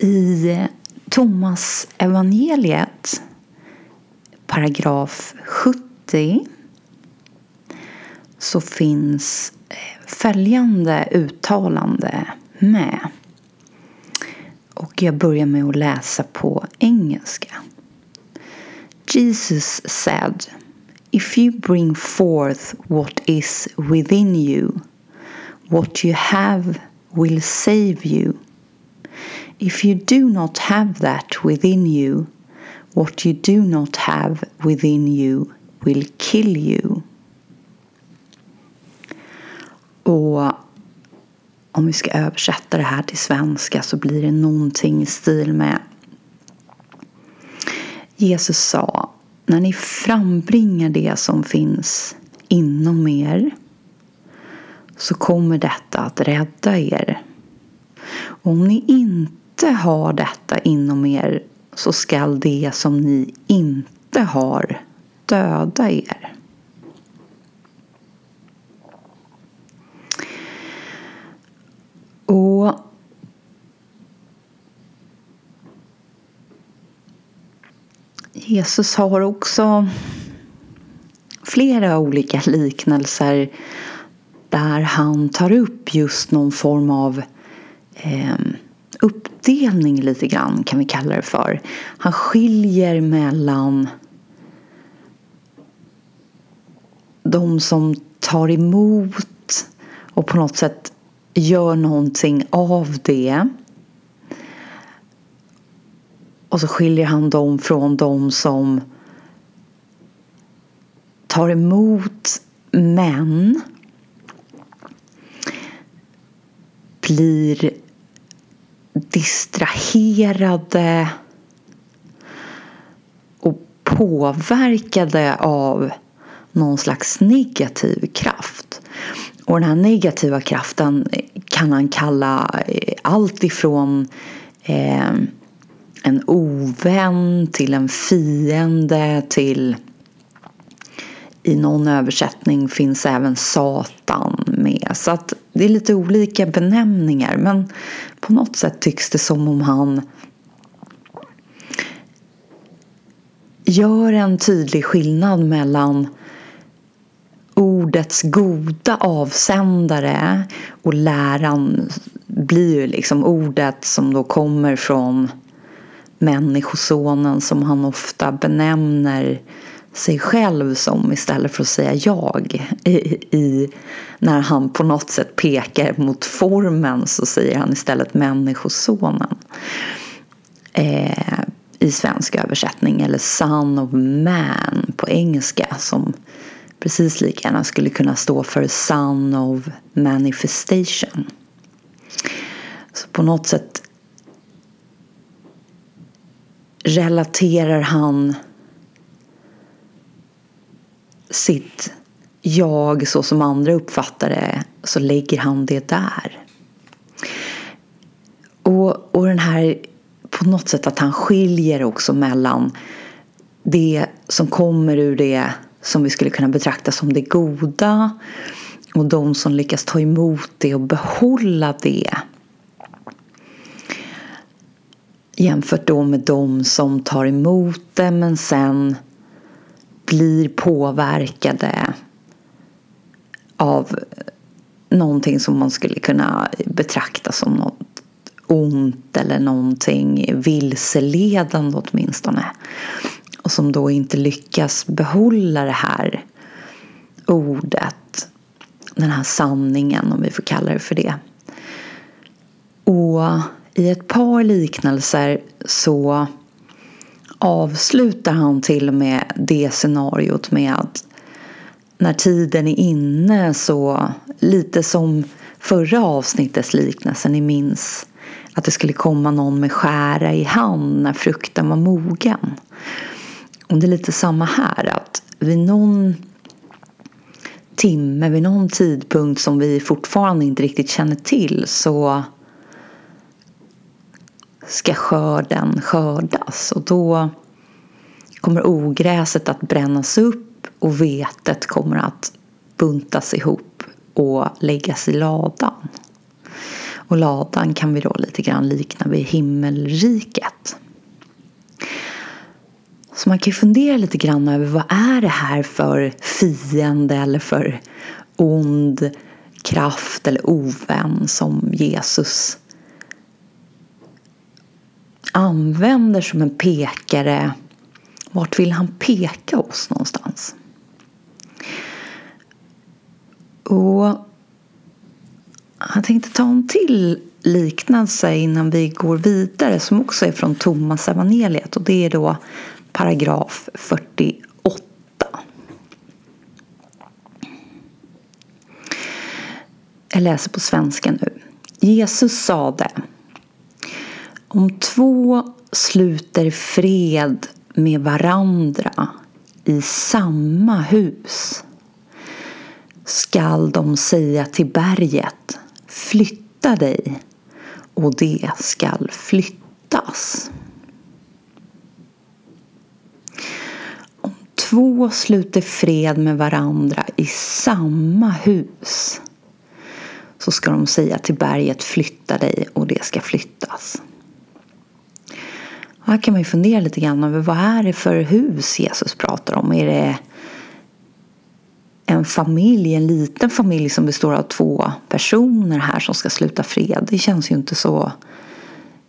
I Thomas evangeliet paragraf 70 så finns eh, följande uttalande med. Och jag börjar med att läsa på engelska. Jesus said If you bring forth what is within you what you have will save you. If you do not have that within you what you do not have within you will kill you. Och om vi ska översätta det här till svenska så blir det någonting i stil med Jesus sa när ni frambringar det som finns inom er så kommer detta att rädda er. Och om ni inte inte har detta inom er så skall det som ni inte har döda er. Och Jesus har också flera olika liknelser där han tar upp just någon form av eh, uppdelning lite grann kan vi kalla det för. Han skiljer mellan de som tar emot och på något sätt gör någonting av det. Och så skiljer han dem från de som tar emot men blir distraherade och påverkade av någon slags negativ kraft. Och den här negativa kraften kan han kalla eh, allt ifrån eh, en ovän till en fiende till i någon översättning finns även Satan med. Så att det är lite olika benämningar men på något sätt tycks det som om han gör en tydlig skillnad mellan ordets goda avsändare och läran. Blir ju liksom ordet som då kommer från människosonen som han ofta benämner sig själv som istället för att säga jag. I, i, när han på något sätt pekar mot formen så säger han istället människosonen. Eh, I svensk översättning eller son of man på engelska som precis lika gärna skulle kunna stå för son of manifestation. Så på något sätt relaterar han sitt jag så som andra uppfattar det så lägger han det där. Och, och den här på något sätt att han skiljer också mellan det som kommer ur det som vi skulle kunna betrakta som det goda och de som lyckas ta emot det och behålla det. Jämfört då med de som tar emot det men sen blir påverkade av någonting som man skulle kunna betrakta som något ont eller någonting vilseledande åtminstone. Och som då inte lyckas behålla det här ordet, den här sanningen om vi får kalla det för det. Och i ett par liknelser så avslutar han till och med det scenariot med att när tiden är inne så lite som förra avsnittets liknelse, ni minns att det skulle komma någon med skära i hand när frukten var mogen. Och det är lite samma här att vid någon timme, vid någon tidpunkt som vi fortfarande inte riktigt känner till så ska skörden skördas och då kommer ogräset att brännas upp och vetet kommer att buntas ihop och läggas i ladan. Och ladan kan vi då lite grann likna vid himmelriket. Så man kan ju fundera lite grann över vad är det här för fiende eller för ond kraft eller ovän som Jesus använder som en pekare. Vart vill han peka oss någonstans? Och jag tänkte ta en till liknelse innan vi går vidare som också är från Thomas evangeliet och det är då paragraf 48. Jag läser på svenska nu. Jesus sade om två sluter fred med varandra i samma hus skall de säga till berget flytta dig och det skall flyttas. Om två sluter fred med varandra i samma hus så ska de säga till berget flytta dig och det ska flyttas här kan man ju fundera lite grann över vad är det för hus Jesus pratar om? Är det en familj, en liten familj som består av två personer här som ska sluta fred. Det känns ju inte så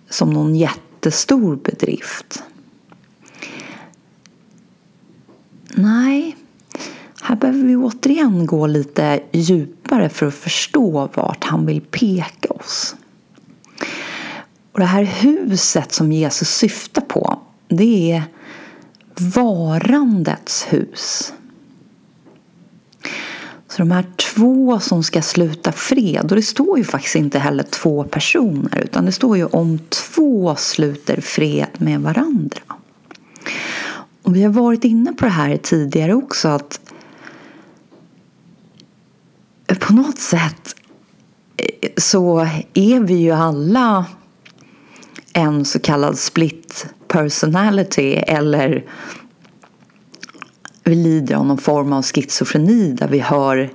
som någon jättestor bedrift. Nej, här behöver vi återigen gå lite djupare för att förstå vart han vill peka oss. Och det här huset som Jesus syftar på, det är varandets hus. Så de här två som ska sluta fred, och det står ju faktiskt inte heller två personer utan det står ju om två sluter fred med varandra. Och vi har varit inne på det här tidigare också att på något sätt eh, så är vi ju alla en så kallad split personality eller vi lider av någon form av schizofreni där vi hör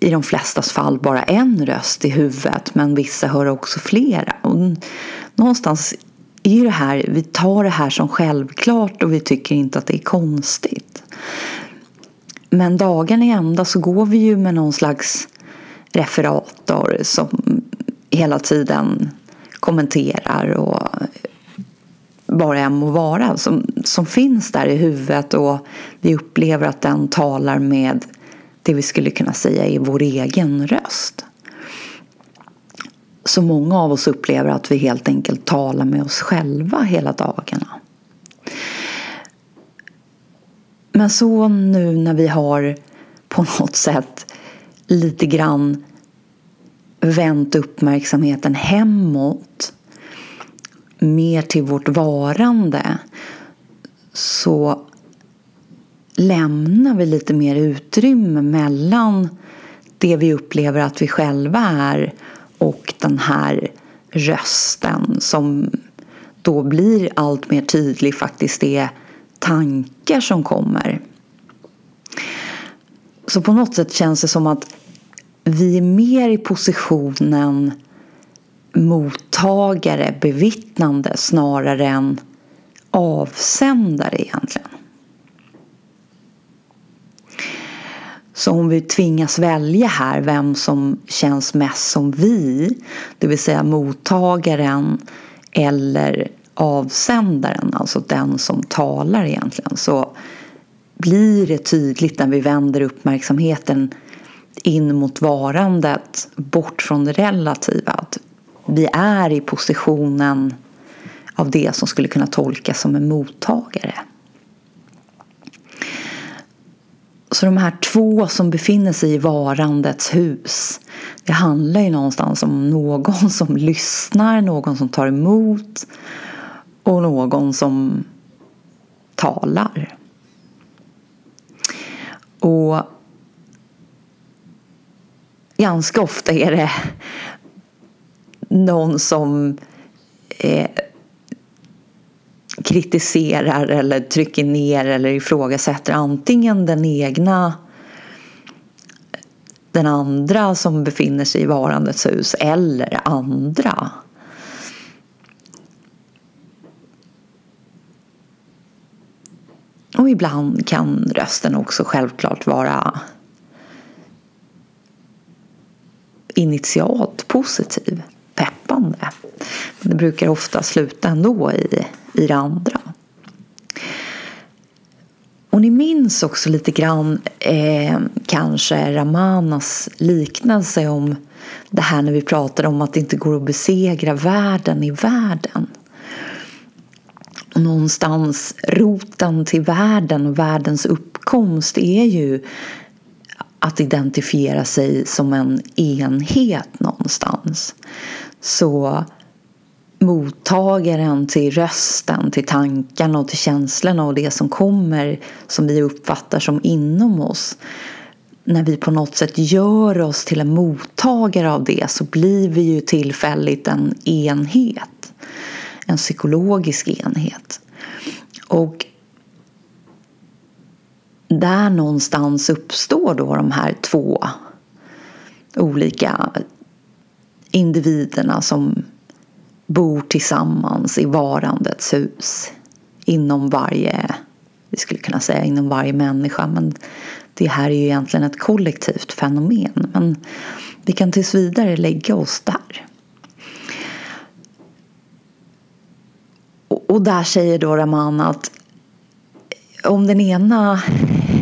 i de flestas fall bara en röst i huvudet men vissa hör också flera. Och någonstans är det här, vi tar det här som självklart och vi tycker inte att det är konstigt. Men dagen i ända så går vi ju med någon slags referator som hela tiden kommenterar och bara än må vara som, som finns där i huvudet och vi upplever att den talar med det vi skulle kunna säga är vår egen röst. Så många av oss upplever att vi helt enkelt talar med oss själva hela dagarna. Men så nu när vi har på något sätt lite grann vänt uppmärksamheten hemåt mer till vårt varande så lämnar vi lite mer utrymme mellan det vi upplever att vi själva är och den här rösten som då blir allt mer tydlig faktiskt är tankar som kommer. Så på något sätt känns det som att vi är mer i positionen mottagare, bevittnande snarare än avsändare egentligen. Så om vi tvingas välja här vem som känns mest som vi, det vill säga mottagaren eller avsändaren, alltså den som talar egentligen, så blir det tydligt när vi vänder uppmärksamheten in mot varandet, bort från det relativa. Att vi är i positionen av det som skulle kunna tolkas som en mottagare. Så de här två som befinner sig i varandets hus det handlar ju någonstans om någon som lyssnar, någon som tar emot och någon som talar. Och ganska ofta är det någon som eh, kritiserar eller trycker ner eller ifrågasätter antingen den egna den andra som befinner sig i varandets hus eller andra. Och ibland kan rösten också självklart vara initialt positiv, peppande. Men det brukar ofta sluta ändå i, i det andra. Och ni minns också lite grann eh, kanske Ramanas liknelse om det här när vi pratade om att det inte går att besegra världen i världen. Och någonstans roten till världen och världens uppkomst är ju att identifiera sig som en enhet någonstans. Så mottagaren till rösten, till tankarna och till känslorna och det som kommer som vi uppfattar som inom oss. När vi på något sätt gör oss till en mottagare av det så blir vi ju tillfälligt en enhet. En psykologisk enhet. Och där någonstans uppstår då de här två olika individerna som bor tillsammans i varandets hus inom varje, vi skulle kunna säga inom varje människa men det här är ju egentligen ett kollektivt fenomen men vi kan tills vidare lägga oss där. Och där säger då Raman att om den ena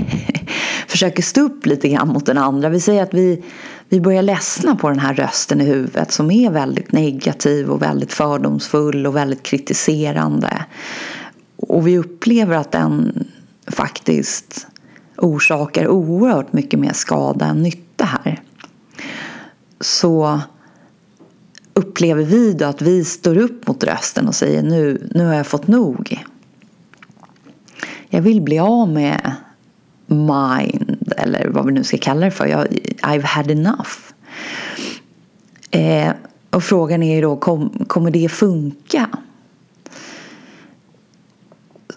försöker stå upp lite grann mot den andra. Vi säger att vi, vi börjar ledsna på den här rösten i huvudet som är väldigt negativ och väldigt fördomsfull och väldigt kritiserande. Och vi upplever att den faktiskt orsakar oerhört mycket mer skada än nytta här. Så upplever vi då att vi står upp mot rösten och säger nu, nu har jag fått nog. Jag vill bli av med mind eller vad vi nu ska kalla det för. Jag, I've had enough. Eh, och frågan är ju då, kom, kommer det funka?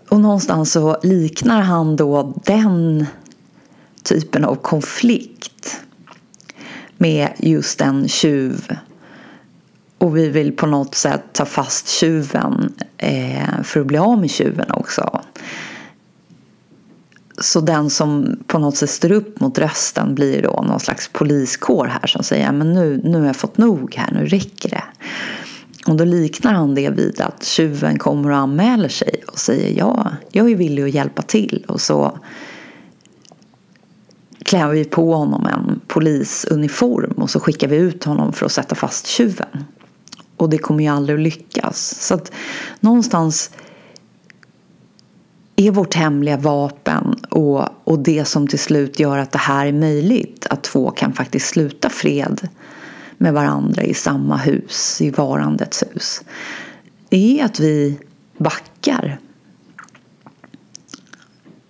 Och någonstans så liknar han då den typen av konflikt med just en tjuv. Och vi vill på något sätt ta fast tjuven eh, för att bli av med tjuven också. Så den som på något sätt står upp mot rösten blir då någon slags poliskår här som säger men nu, nu har jag fått nog här, nu räcker det. Och då liknar han det vid att tjuven kommer och anmäler sig och säger ja, jag är villig att hjälpa till. Och så klär vi på honom en polisuniform och så skickar vi ut honom för att sätta fast tjuven. Och det kommer ju aldrig att lyckas. Så att någonstans är vårt hemliga vapen och, och det som till slut gör att det här är möjligt. Att två kan faktiskt sluta fred med varandra i samma hus, i varandets hus. Det är att vi backar.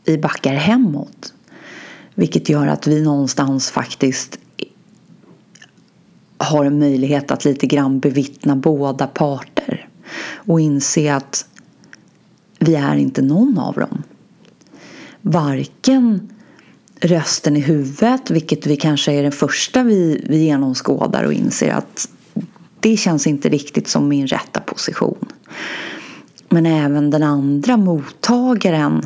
Vi backar hemåt. Vilket gör att vi någonstans faktiskt har en möjlighet att lite grann bevittna båda parter. Och inse att vi är inte någon av dem. Varken rösten i huvudet, vilket vi kanske är den första vi, vi genomskådar och inser att det känns inte riktigt som min rätta position. Men även den andra mottagaren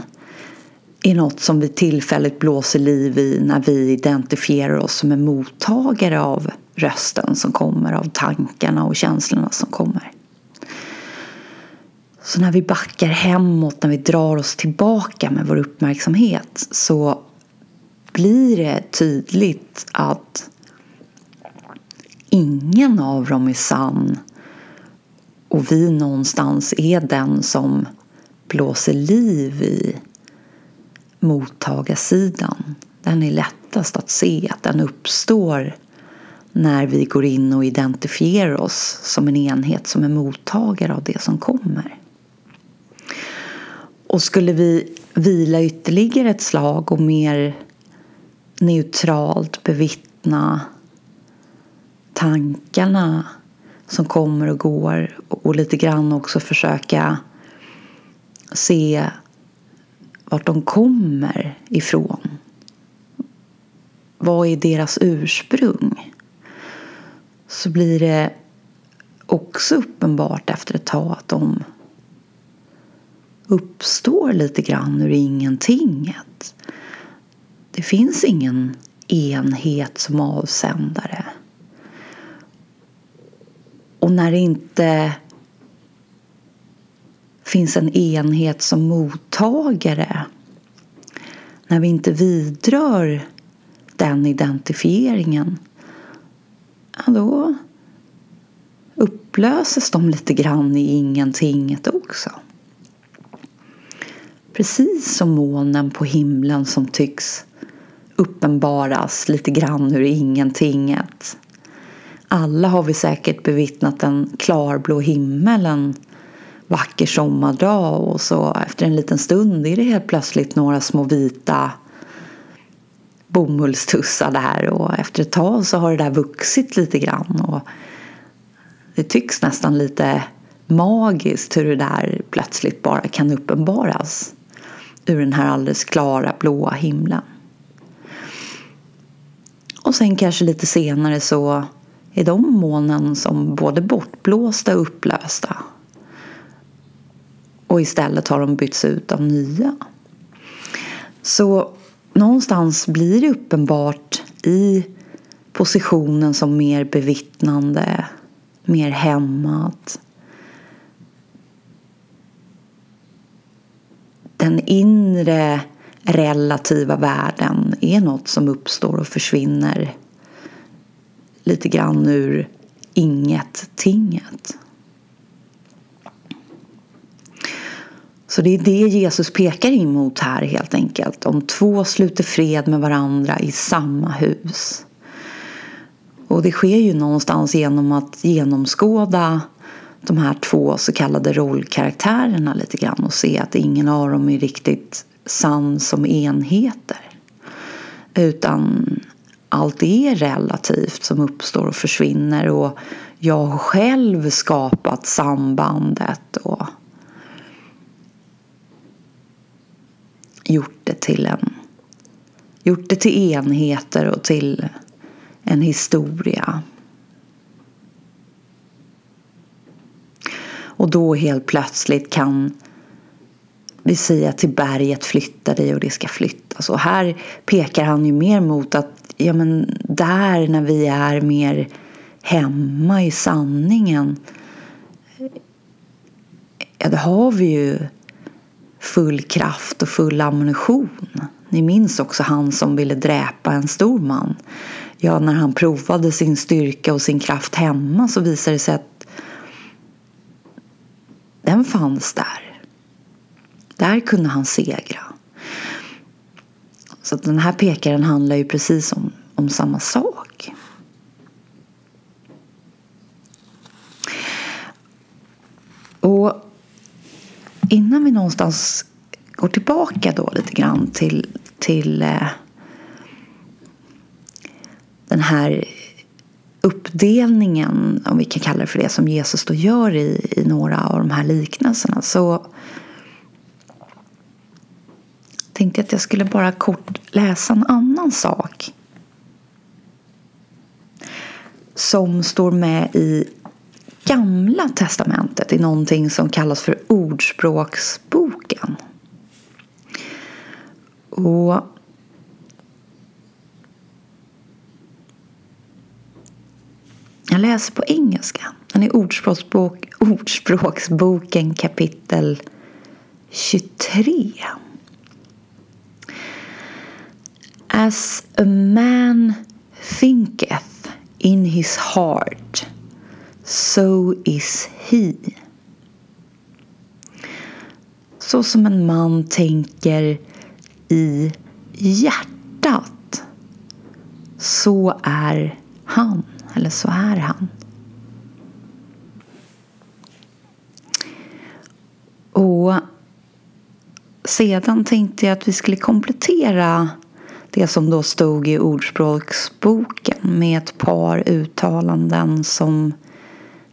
är något som vi tillfälligt blåser liv i när vi identifierar oss som en mottagare av rösten som kommer, av tankarna och känslorna som kommer. Så när vi backar hemåt, när vi drar oss tillbaka med vår uppmärksamhet så blir det tydligt att ingen av dem är sann och vi någonstans är den som blåser liv i mottagarsidan. Den är lättast att se, att den uppstår när vi går in och identifierar oss som en enhet som är mottagare av det som kommer. Och skulle vi vila ytterligare ett slag och mer neutralt bevittna tankarna som kommer och går och lite grann också försöka se vart de kommer ifrån. vad är deras ursprung? Så blir det också uppenbart efter ett tag att de uppstår lite grann ur ingentinget. Det finns ingen enhet som avsändare. Och när det inte finns en enhet som mottagare när vi inte vidrör den identifieringen ja, då upplöses de lite grann i ingentinget också. Precis som molnen på himlen som tycks uppenbaras lite grann ur ingentinget. Alla har vi säkert bevittnat en klarblå himmel en vacker sommardag och så efter en liten stund är det helt plötsligt några små vita bomullstussar där och efter ett tag så har det där vuxit lite grann och det tycks nästan lite magiskt hur det där plötsligt bara kan uppenbaras ur den här alldeles klara blåa himlen. Och sen kanske lite senare så är de molnen som både bortblåsta och upplösta. Och istället har de bytts ut av nya. Så någonstans blir det uppenbart i positionen som mer bevittnande, mer hämmat. Den inre relativa världen är något som uppstår och försvinner lite grann ur inget-tinget. Så det är det Jesus pekar emot här helt enkelt. Om två sluter fred med varandra i samma hus. Och det sker ju någonstans genom att genomskåda de här två så kallade rollkaraktärerna lite grann och se att ingen av dem är riktigt sann som enheter. Utan allt är relativt som uppstår och försvinner och jag har själv skapat sambandet och gjort det till en gjort det till enheter och till en historia. Och då helt plötsligt kan vi säga till berget flytta dig och det ska flyttas. Och här pekar han ju mer mot att ja, men där när vi är mer hemma i sanningen ja, då har vi ju full kraft och full ammunition. Ni minns också han som ville dräpa en stor man. Ja, när han provade sin styrka och sin kraft hemma så visade det sig att den fanns där. Där kunde han segra. Så den här pekaren handlar ju precis om, om samma sak. Och innan vi någonstans går tillbaka då lite grann till, till eh, den här uppdelningen, om vi kan kalla det för det, som Jesus då gör i, i några av de här liknelserna så tänkte jag att jag skulle bara kort läsa en annan sak som står med i Gamla testamentet i någonting som kallas för Ordspråksboken. Och jag läser på engelska. Den är Ordspråksbok, Ordspråksboken kapitel 23. As a man thinketh in his heart so is he. Så som en man tänker i hjärtat så är han, eller så är han. Och sedan tänkte jag att vi skulle komplettera det som då stod i Ordspråksboken med ett par uttalanden som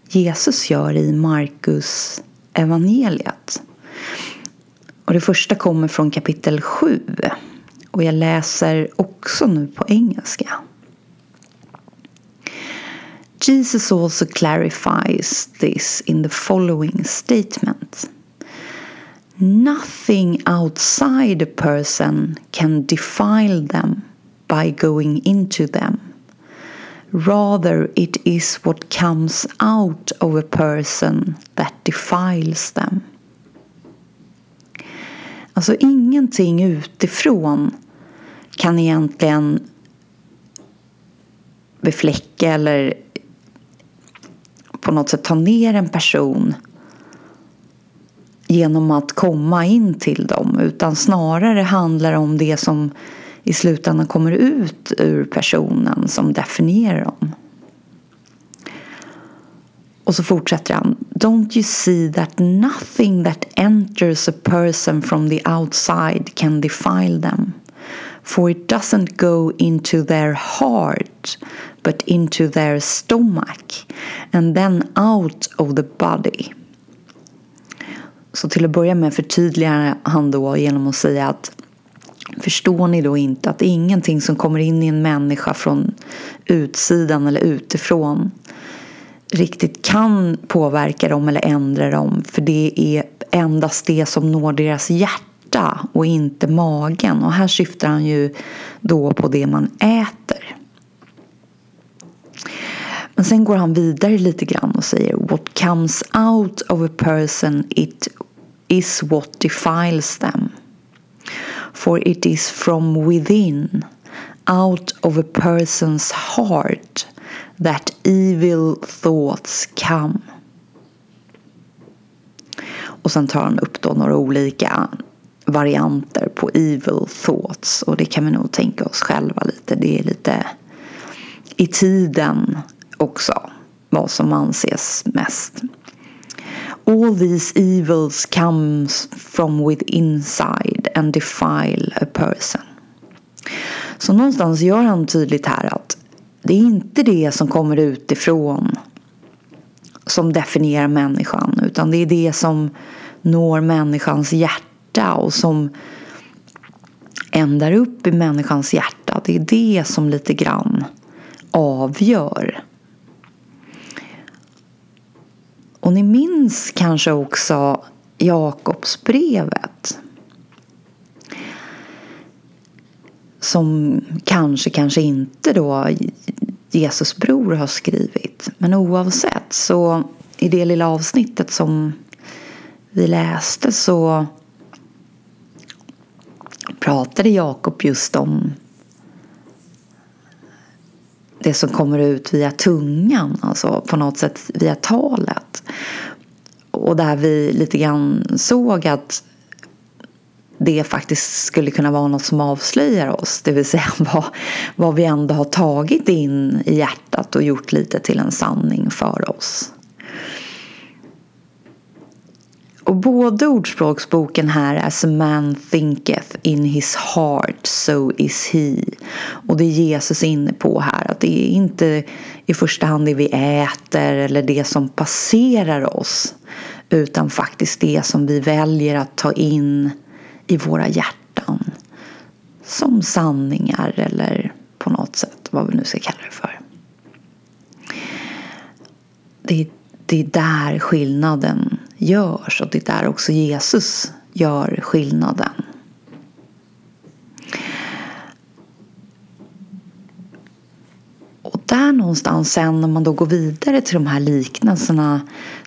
Jesus gör i Markus evangeliet. Och det första kommer från kapitel 7 Och jag läser också nu på engelska. Jesus also clarifies this in the following statement. Nothing outside a person can defile them by going into them. Rather, it is what comes out of a person that defiles them. Alltså ingenting utifrån kan egentligen befläcka eller på något sätt ta ner en person genom att komma in till dem utan snarare handlar det om det som i slutändan kommer ut ur personen som definierar dem. Och så fortsätter han. Don't you see that nothing that enters a person from the outside can defile them? For it doesn't go into their heart but into their stomach and then out of the body. Så till att börja med förtydligar han då genom att säga att Förstår ni då inte att ingenting som kommer in i en människa från utsidan eller utifrån riktigt kan påverka dem eller ändra dem för det är endast det som når deras hjärta och inte magen. Och här syftar han ju då på det man äter. Men sen går han vidare lite grann och säger What comes out of a person it is what defiles them. For it is from within, out of a person's heart that evil thoughts come. Och sen tar han upp då några olika varianter på evil thoughts och det kan vi nog tänka oss själva lite. Det är lite i tiden också vad som anses mest. All these evils comes from within inside and defile a person. Så någonstans gör han tydligt här att det är inte det som kommer utifrån som definierar människan utan det är det som når människans hjärta och som ändar upp i människans hjärta. Det är det som lite grann avgör. Och ni minns kanske också Jakobsbrevet. Som kanske, kanske inte då Jesus bror har skrivit. Men oavsett så i det lilla avsnittet som vi läste så pratade Jakob just om det som kommer ut via tungan, alltså på något sätt via talet. Och där vi lite grann såg att det faktiskt skulle kunna vara något som avslöjar oss. Det vill säga vad, vad vi ändå har tagit in i hjärtat och gjort lite till en sanning för oss. Och både ordspråksboken här As a man thinketh in his heart so is he. Och det är Jesus inne på här att det är inte i första hand det vi äter eller det som passerar oss utan faktiskt det som vi väljer att ta in i våra hjärtan som sanningar eller på något sätt vad vi nu ska kalla det för. Det är, det är där skillnaden görs och det är där också Jesus gör skillnaden. Och där någonstans sen när man då går vidare till de här liknelserna.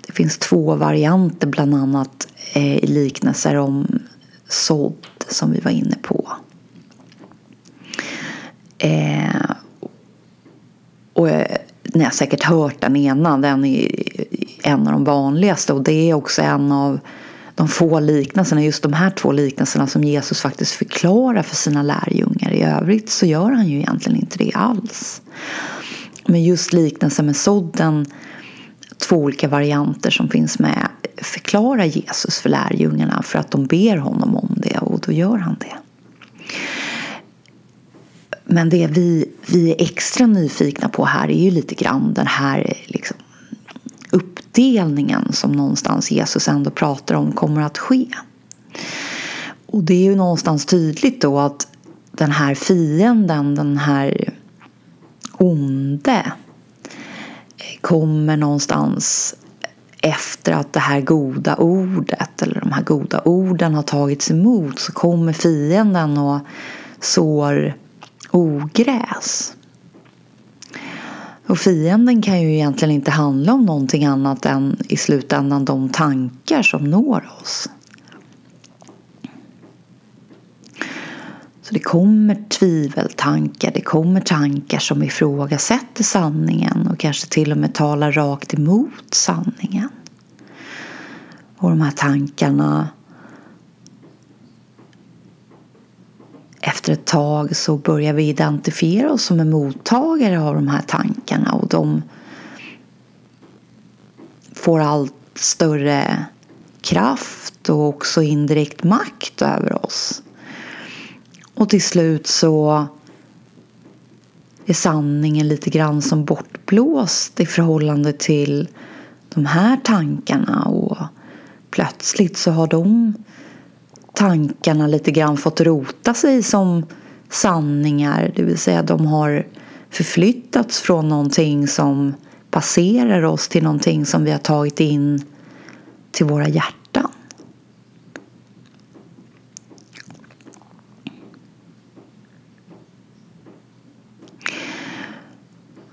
Det finns två varianter bland annat eh, i liknelser om sådd som vi var inne på. Eh, och eh, ni har säkert hört den ena, den är en av de vanligaste och det är också en av de få liknelserna, just de här två liknelserna som Jesus faktiskt förklarar för sina lärjungar. I övrigt så gör han ju egentligen inte det alls. Men just liknelsen med sådden, två olika varianter som finns med, förklarar Jesus för lärjungarna för att de ber honom om det och då gör han det. Men det vi, vi är extra nyfikna på här är ju lite grann den här liksom, uppdelningen som någonstans Jesus ändå pratar om kommer att ske. Och det är ju någonstans tydligt då att den här fienden, den här onde kommer någonstans efter att det här goda ordet eller de här goda orden har tagits emot så kommer fienden och sår ogräs. Och fienden kan ju egentligen inte handla om någonting annat än i slutändan de tankar som når oss. Så det kommer tviveltankar, det kommer tankar som ifrågasätter sanningen och kanske till och med talar rakt emot sanningen. Och de här tankarna efter ett tag så börjar vi identifiera oss som en mottagare av de här tankarna och de får allt större kraft och också indirekt makt över oss. Och till slut så är sanningen lite grann som bortblåst i förhållande till de här tankarna och plötsligt så har de tankarna lite grann fått rota sig som sanningar. Det vill säga de har förflyttats från någonting som passerar oss till någonting som vi har tagit in till våra hjärtan.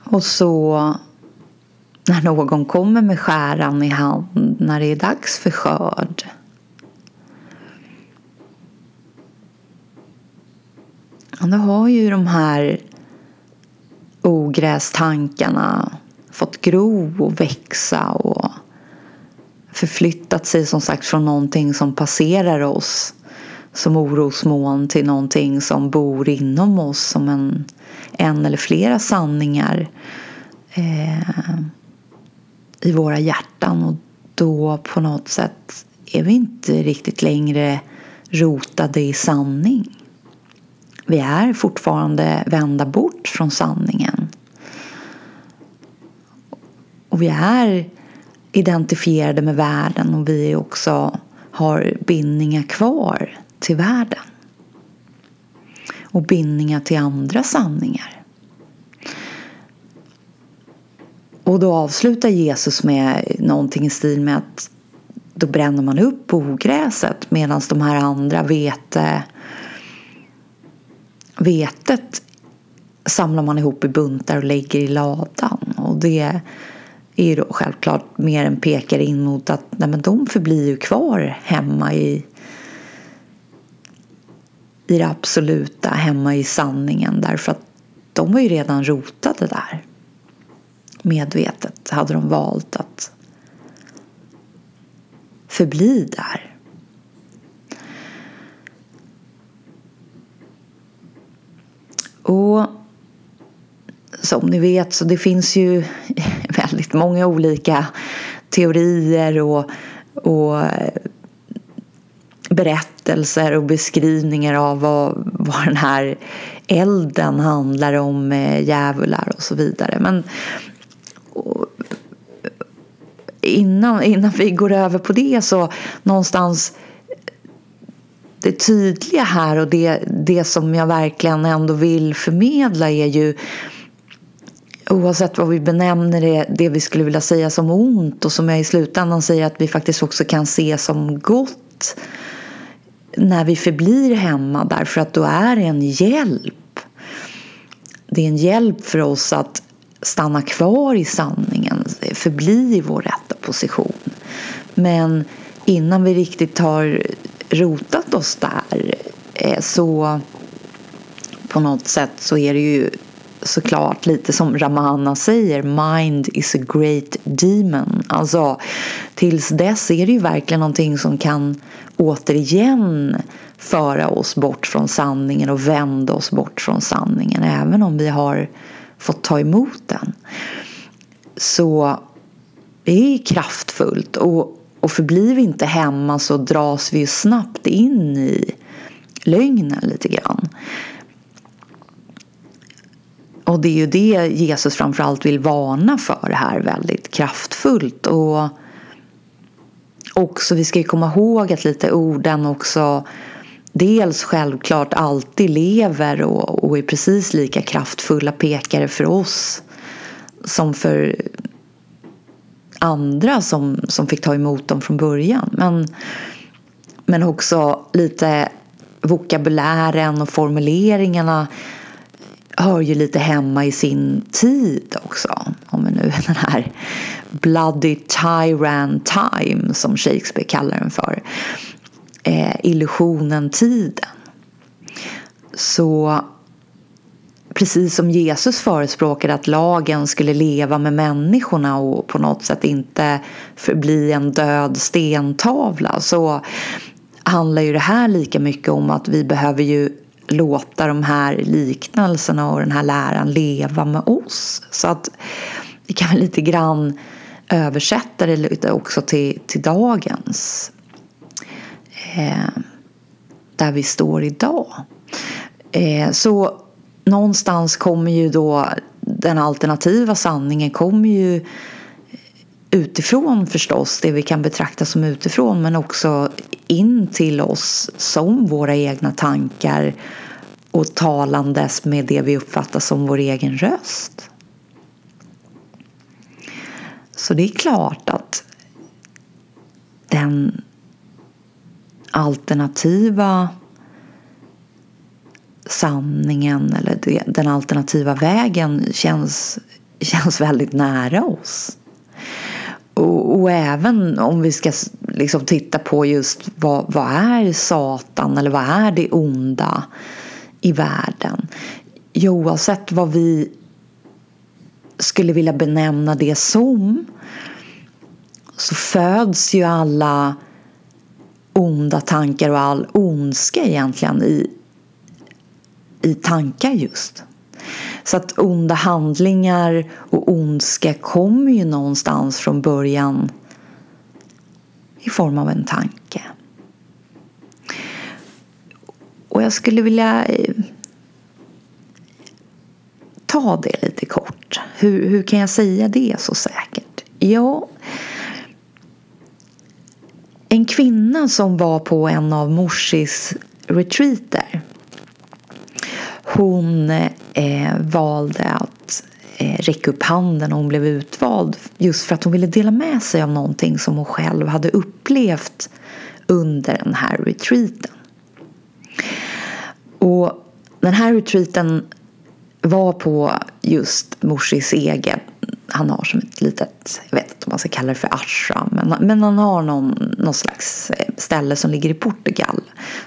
Och så när någon kommer med skäran i hand när det är dags för skörd då har ju de här ogrästankarna fått gro och växa och förflyttat sig som sagt från någonting som passerar oss som orosmoln till någonting som bor inom oss som en, en eller flera sanningar eh, i våra hjärtan och då på något sätt är vi inte riktigt längre rotade i sanning. Vi är fortfarande vända bort från sanningen. Och vi är identifierade med världen och vi också har bindningar kvar till världen. Och bindningar till andra sanningar. Och då avslutar Jesus med någonting i stil med att då bränner man upp ogräset medan de här andra vete vetet samlar man ihop i buntar och lägger i ladan. Och det är ju då självklart mer en pekare in mot att nej men de förblir ju kvar hemma i, i det absoluta, hemma i sanningen därför att de var ju redan rotade där. Medvetet hade de valt att förbli där. Och som ni vet så det finns ju väldigt många olika teorier och, och eh, berättelser och beskrivningar av vad, vad den här elden handlar om djävular och så vidare. Men och, innan, innan vi går över på det så någonstans det tydliga här och det, det som jag verkligen ändå vill förmedla är ju oavsett vad vi benämner det, det vi skulle vilja säga som ont och som jag i slutändan säger att vi faktiskt också kan se som gott när vi förblir hemma därför att då är det en hjälp. Det är en hjälp för oss att stanna kvar i sanningen, förbli i vår rätta position. Men innan vi riktigt tar rotat oss där eh, så på något sätt så är det ju såklart lite som Ramana säger Mind is a great demon. Alltså tills dess är det ju verkligen någonting som kan återigen föra oss bort från sanningen och vända oss bort från sanningen även om vi har fått ta emot den. Så det är kraftfullt och och förblir vi inte hemma så dras vi snabbt in i lögnen lite grann. Och det är ju det Jesus framförallt vill varna för här väldigt kraftfullt. Och också, vi ska ju komma ihåg att lite orden också dels självklart alltid lever och, och är precis lika kraftfulla pekare för oss som för andra som, som fick ta emot dem från början. Men, men också lite vokabulären och formuleringarna hör ju lite hemma i sin tid också. Om vi nu den här bloody tyrant time som Shakespeare kallar den för. Eh, illusionen tiden. Så precis som Jesus förespråkade att lagen skulle leva med människorna och på något sätt inte förbli en död stentavla så handlar ju det här lika mycket om att vi behöver ju låta de här liknelserna och den här läran leva med oss. Så att vi kan väl lite grann översätta det lite också till, till dagens. Eh, där vi står idag. Eh, så någonstans kommer ju då den alternativa sanningen kommer ju utifrån förstås, det vi kan betrakta som utifrån men också in till oss som våra egna tankar och talandes med det vi uppfattar som vår egen röst. Så det är klart att den alternativa sanningen eller den alternativa vägen känns, känns väldigt nära oss. Och, och, även om vi ska liksom titta på just vad, vad är Satan eller vad är det onda i världen? Oavsett vad vi skulle vilja benämna det som så föds ju alla onda tankar och all ondska egentligen i, i tankar just. Så att onda handlingar och ondska kommer ju någonstans från början i form av en tanke. Och jag skulle vilja eh, ta det lite kort. Hur, hur kan jag säga det så säkert? Ja, en kvinna som var på en av Morsis retreater hon eh, valde att eh, räcka upp handen och hon blev utvald just för att hon ville dela med sig av någonting som hon själv hade upplevt under den här retreaten. Och den här retreaten var på just Morsis egen han har som ett litet, jag vet inte om man ska kalla det för ashram, men, men han har någon, någon slags eh, ställe som ligger i Portugal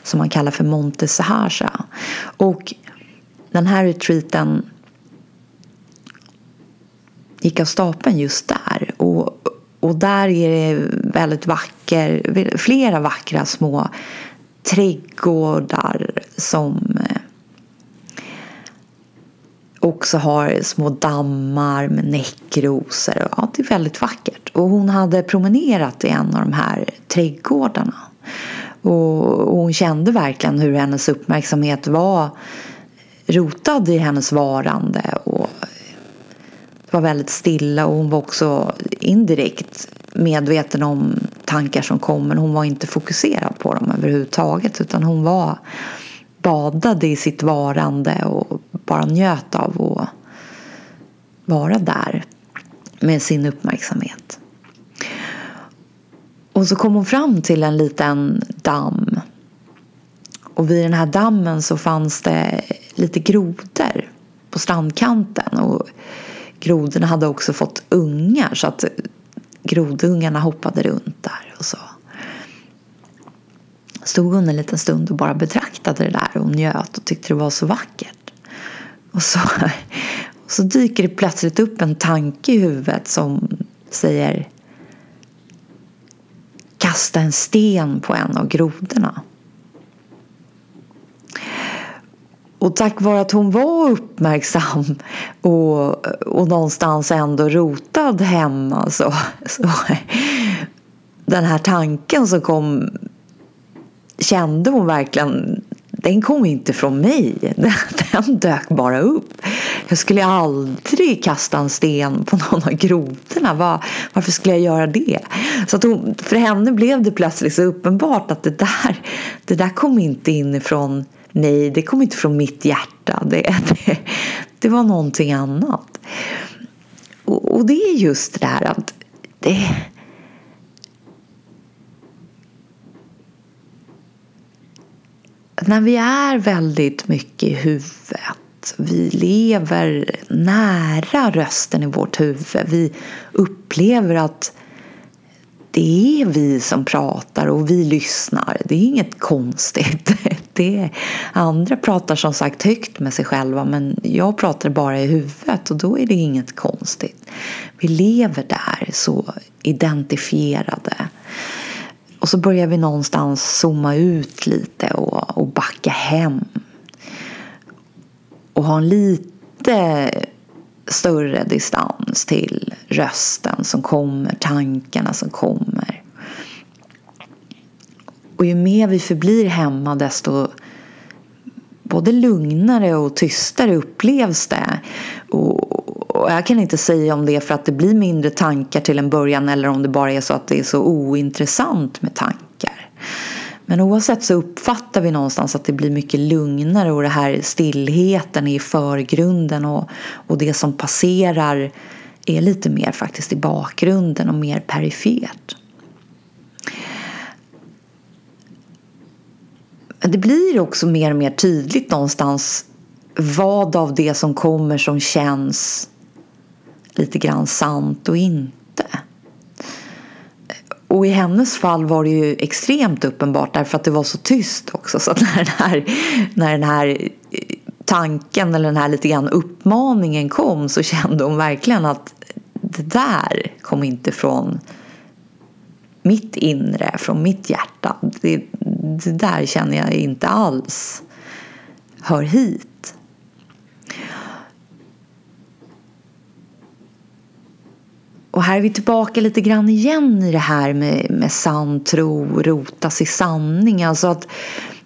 som man kallar för Monte Sahaja. Och den här retreaten gick av stapeln just där. Och, och där är det väldigt vacker, flera vackra små trädgårdar som eh, också har små dammar med näckrosor. Ja, det är väldigt vackert. Och hon hade promenerat i en av de här trädgårdarna. Och hon kände verkligen hur hennes uppmärksamhet var rotad i hennes varande. Och det var väldigt stilla och hon var också indirekt medveten om tankar som kom men hon var inte fokuserad på dem överhuvudtaget utan hon var badade i sitt varande och bara njöt av att vara där med sin uppmärksamhet. Och så kom hon fram till en liten damm. Och vid den här dammen så fanns det lite grodor på strandkanten. Och grodorna hade också fått ungar så att grodungarna hoppade runt där. Och så stod hon en liten stund och bara betraktade det där och njöt och tyckte det var så vackert. Och så, och så dyker det plötsligt upp en tanke i huvudet som säger kasta en sten på en av grodorna. Och tack vare att hon var uppmärksam och, och någonstans ändå rotad hemma så, så den här tanken som kom kände hon verkligen den kom inte från mig. Den dök bara upp. jag skulle aldrig kasta en sten på någon av grodorna. Var, varför skulle jag göra det? Så att hon, för henne blev det plötsligt så uppenbart att det där, det där kom inte inifrån Nej, det kom inte från mitt hjärta. Det, det, det var någonting annat. Och, och det är just det där att det, när vi är väldigt mycket i huvudet, vi lever nära rösten i vårt huvud, vi upplever att det är vi som pratar och vi lyssnar. Det är inget konstigt. Det är, andra pratar som sagt högt med sig själva men jag pratar bara i huvudet och då är det inget konstigt. Vi lever där så identifierade. Och så börjar vi någonstans zooma ut lite och, och backa hem. Och ha en lite större distans till rösten som kommer, tankarna som kommer. Och ju mer vi förblir hemma desto både lugnare och tystare upplevs det. Och, och jag kan inte säga om det är för att det blir mindre tankar till en början eller om det bara är så att det är så ointressant med tankar. Men oavsett så uppfattar vi någonstans att det blir mycket lugnare och det här stillheten är i förgrunden och, och det som passerar är lite mer faktiskt i bakgrunden och mer perifert. Det blir också mer och mer tydligt någonstans vad av det som kommer som känns lite grann sant och inte. Och i hennes fall var det ju extremt uppenbart därför att det var så tyst också. Så att när den här, när den här tanken eller den här lite grann uppmaningen kom så kände hon verkligen att det där kom inte från mitt inre, från mitt hjärta. Det, det där känner jag inte alls hör hit. Och här är vi tillbaka lite grann igen i det här med, med sann tro, rotas i sanning. Alltså att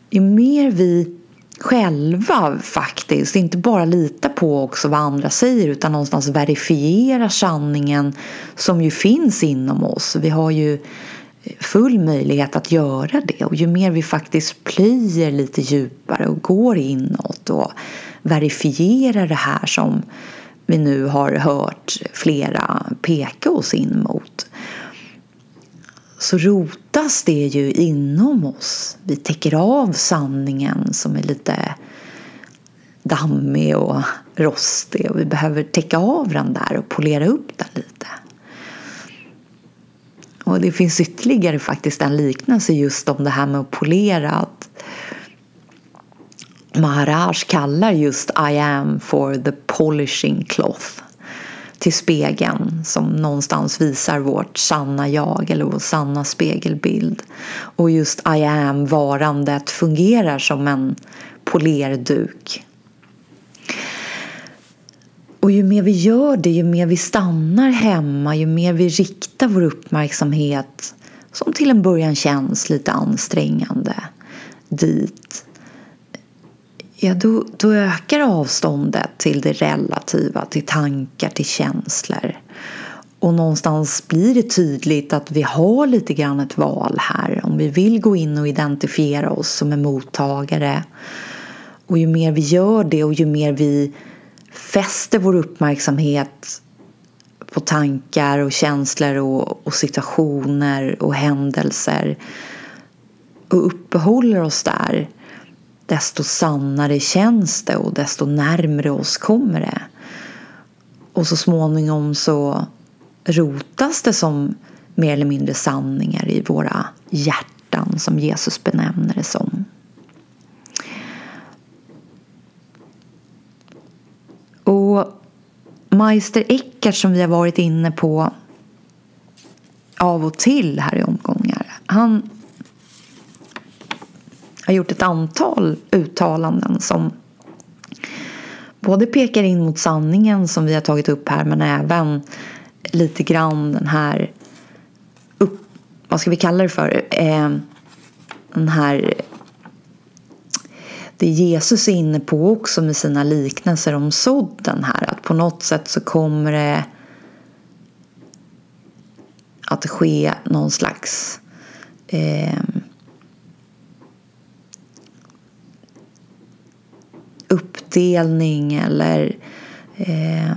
ju mer vi själva faktiskt inte bara litar på också vad andra säger utan någonstans verifierar sanningen som ju finns inom oss. Vi har ju full möjlighet att göra det och ju mer vi faktiskt plöjer lite djupare och går inåt och verifierar det här som vi nu har hört flera peka oss in mot så rotas det ju inom oss. Vi täcker av sanningen som är lite dammig och rostig och vi behöver täcka av den där och polera upp den lite. Och det finns ytterligare faktiskt en liknelse just om det här med att polera. Att Maharaj kallar just I am for the polishing cloth till spegeln som någonstans visar vårt sanna jag eller vår sanna spegelbild. Och just I am-varandet fungerar som en polerduk. Och ju mer vi gör det, ju mer vi stannar hemma, ju mer vi riktar vår uppmärksamhet som till en början känns lite ansträngande dit ja, då, då ökar avståndet till det relativa, till tankar, till känslor. Och någonstans blir det tydligt att vi har lite grann ett val här. Om vi vill gå in och identifiera oss som en mottagare. Och ju mer vi gör det och ju mer vi fäster vår uppmärksamhet på tankar och känslor och, och situationer och händelser och uppehåller oss där desto sannare känns det och desto närmre oss kommer det. Och så småningom så rotas det som mer eller mindre sanningar i våra hjärtan som Jesus benämner det som. Och Meister Eckert som vi har varit inne på av och till här i omgångar. Han har gjort ett antal uttalanden som både pekar in mot sanningen som vi har tagit upp här men även lite grann den här upp, vad ska vi kalla det för? Eh, den här det Jesus är inne på också med sina liknelser om sådden här. Att på något sätt så kommer det att ske någon slags eh, uppdelning eller eh,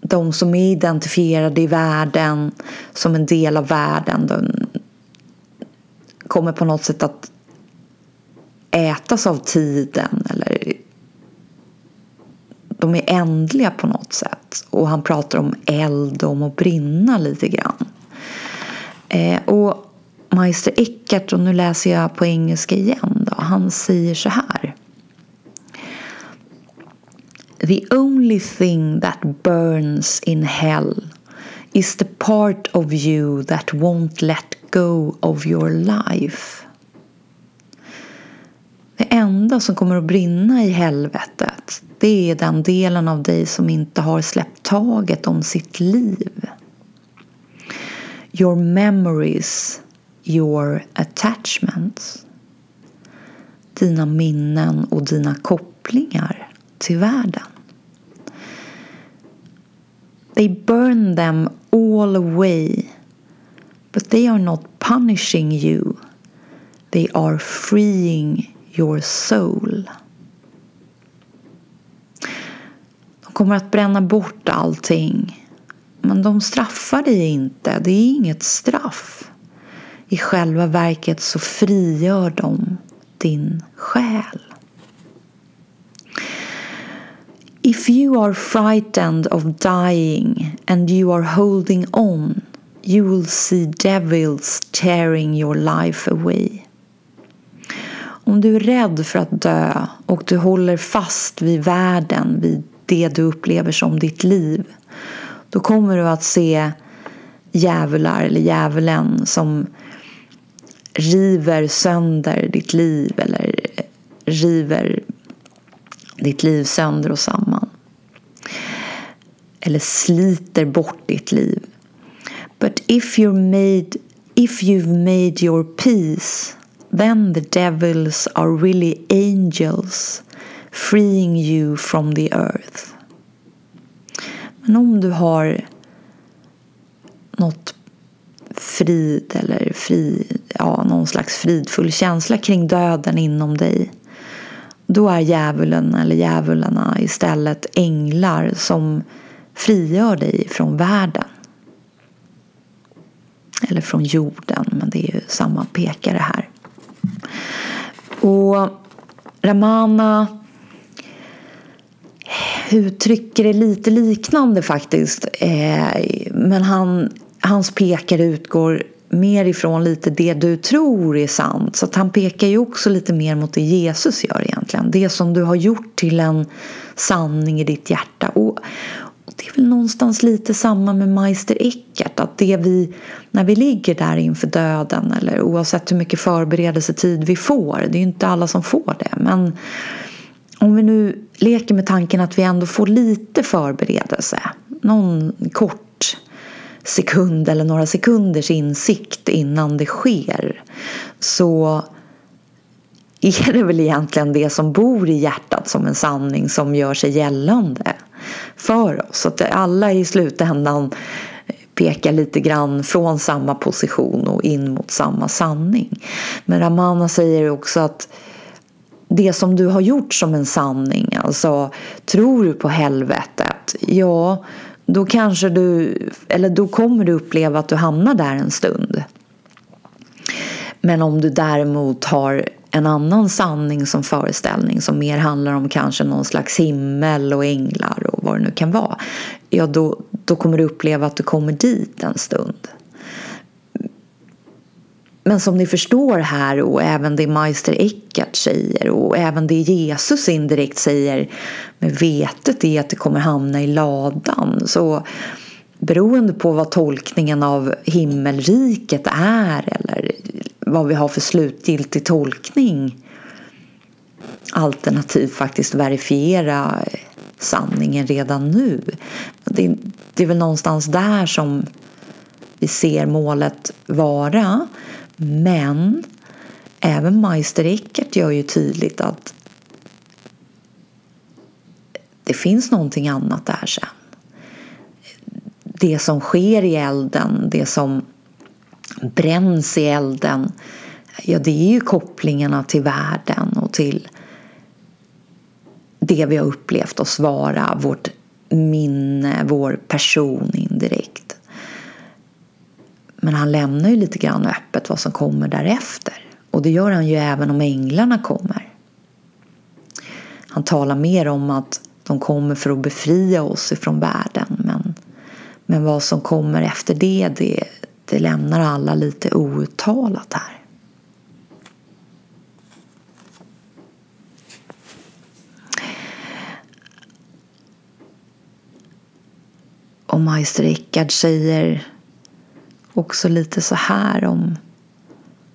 de som är identifierade i världen som en del av världen de kommer på något sätt att ätas av tiden eller de är ändliga på något sätt. Och han pratar om eld och om att brinna lite grann. Eh, och Meister Eckert, och nu läser jag på engelska igen, då, han säger så här. The only thing that burns in hell is the part of you that won't let go of your life. Det enda som kommer att brinna i helvetet det är den delen av dig som inte har släppt taget om sitt liv. Your memories, your attachments. Dina minnen och dina kopplingar till världen. They burn them all away but they are not punishing you. They are freeing your soul. De kommer att bränna bort allting. Men de straffar dig inte. Det är inget straff. I själva verket så frigör de din själ. If you are frightened of dying and you are holding on you will see devils tearing your life away. Om du är rädd för att dö och du håller fast vid världen, vid det du upplever som ditt liv, då kommer du att se djävular eller djävulen som river sönder ditt liv eller river ditt liv sönder och samman. Eller sliter bort ditt liv. But if you're made if you've made your peace then the devils are really angels freeing you from the earth. Men om du har något frid eller fri, ja, någon slags fridfull känsla kring döden inom dig då är djävulen eller djävularna istället änglar som frigör dig från världen. Eller från jorden, men det är ju samma pekare här. Och Ramana uttrycker det lite liknande faktiskt. Eh, men han, hans pekare utgår mer ifrån lite det du tror är sant. Så att han pekar ju också lite mer mot det Jesus gör egentligen. Det som du har gjort till en sanning i ditt hjärta. Och, det är väl någonstans lite samma med Meister Eckert. Att det vi, när vi ligger där inför döden eller oavsett hur mycket förberedelsetid vi får. Det är ju inte alla som får det. Men om vi nu leker med tanken att vi ändå får lite förberedelse. Någon kort sekund eller några sekunders insikt innan det sker. Så är det väl egentligen det som bor i hjärtat som en sanning som gör sig gällande för oss. Att alla i slutändan pekar lite grann från samma position och in mot samma sanning. Men Ramana säger också att det som du har gjort som en sanning, alltså tror du på helvetet, ja då kanske du, eller då kommer du uppleva att du hamnar där en stund. Men om du däremot har en annan sanning som föreställning som mer handlar om kanske någon slags himmel och änglar och vad det nu kan vara. Ja, då, då kommer du uppleva att du kommer dit en stund. Men som ni förstår här och även det Meister Eckart säger och även det Jesus indirekt säger med vetet är att det kommer hamna i ladan. Så beroende på vad tolkningen av himmelriket är eller vad vi har för slutgiltig tolkning alternativt faktiskt verifiera sanningen redan nu. Det, det är väl någonstans där som vi ser målet vara. Men även Meister Eckert gör ju tydligt att det finns någonting annat där sen. Det som sker i elden, det som bränns i elden, ja det är ju kopplingarna till världen och till det vi har upplevt oss vara, vårt minne, vår person indirekt. Men han lämnar ju lite grann öppet vad som kommer därefter. Och det gör han ju även om änglarna kommer. Han talar mer om att de kommer för att befria oss ifrån världen. Men, men vad som kommer efter det, det, det lämnar alla lite outtalat här. Och Meister Rickard säger också lite så här om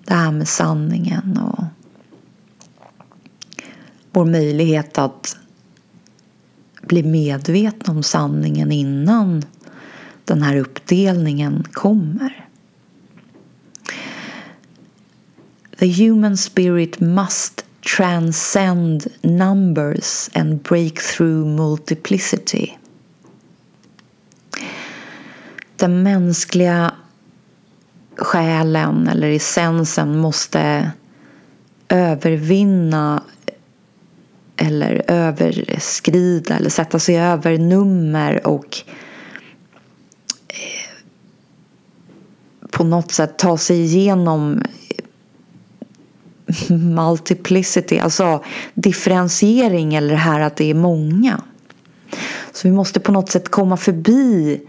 det här med sanningen och vår möjlighet att bli medvetna om sanningen innan den här uppdelningen kommer. The human spirit must transcend numbers and break through multiplicity. Den mänskliga själen eller essensen måste övervinna eller överskrida eller sätta sig över nummer och eh, på något sätt ta sig igenom multiplicity, alltså differentiering eller det här att det är många. Så vi måste på något sätt komma förbi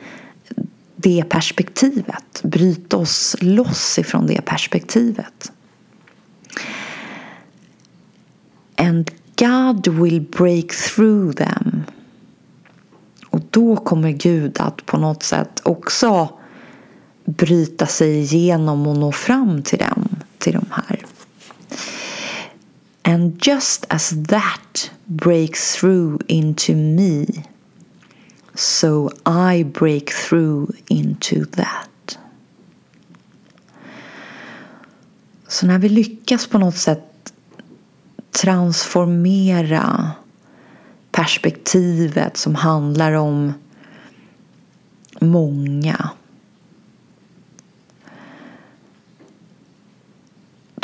det perspektivet, bryta oss loss ifrån det perspektivet. And God will break through them. Och då kommer Gud att på något sätt också bryta sig igenom och nå fram till dem, till de här. And just as that breaks through into me So I break through into that. Så när vi lyckas på något sätt transformera perspektivet som handlar om många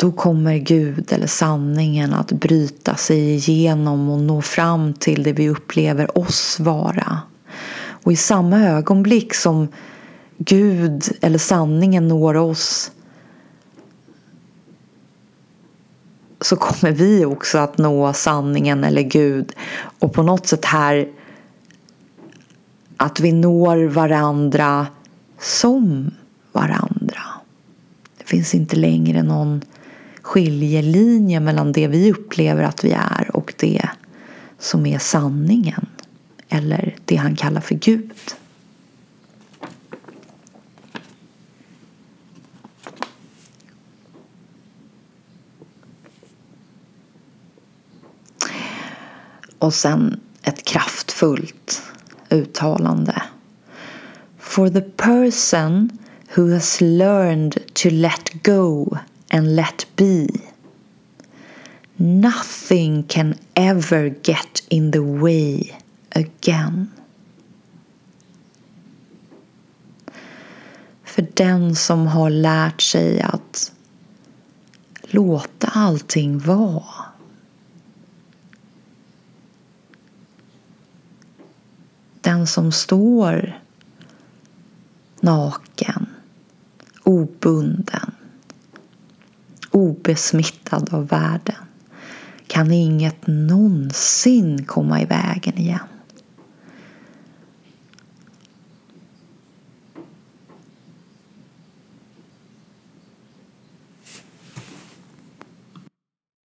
då kommer Gud eller sanningen att bryta sig igenom och nå fram till det vi upplever oss vara. Och i samma ögonblick som Gud eller sanningen når oss så kommer vi också att nå sanningen eller Gud. Och på något sätt här att vi når varandra som varandra. Det finns inte längre någon skiljelinje mellan det vi upplever att vi är och det som är sanningen eller det han kallar för Gud. Och sen ett kraftfullt uttalande. For the person who has learned to let go and let be Nothing can ever get in the way again. För den som har lärt sig att låta allting vara. Den som står naken, obunden, obesmittad av världen kan inget någonsin komma i vägen igen.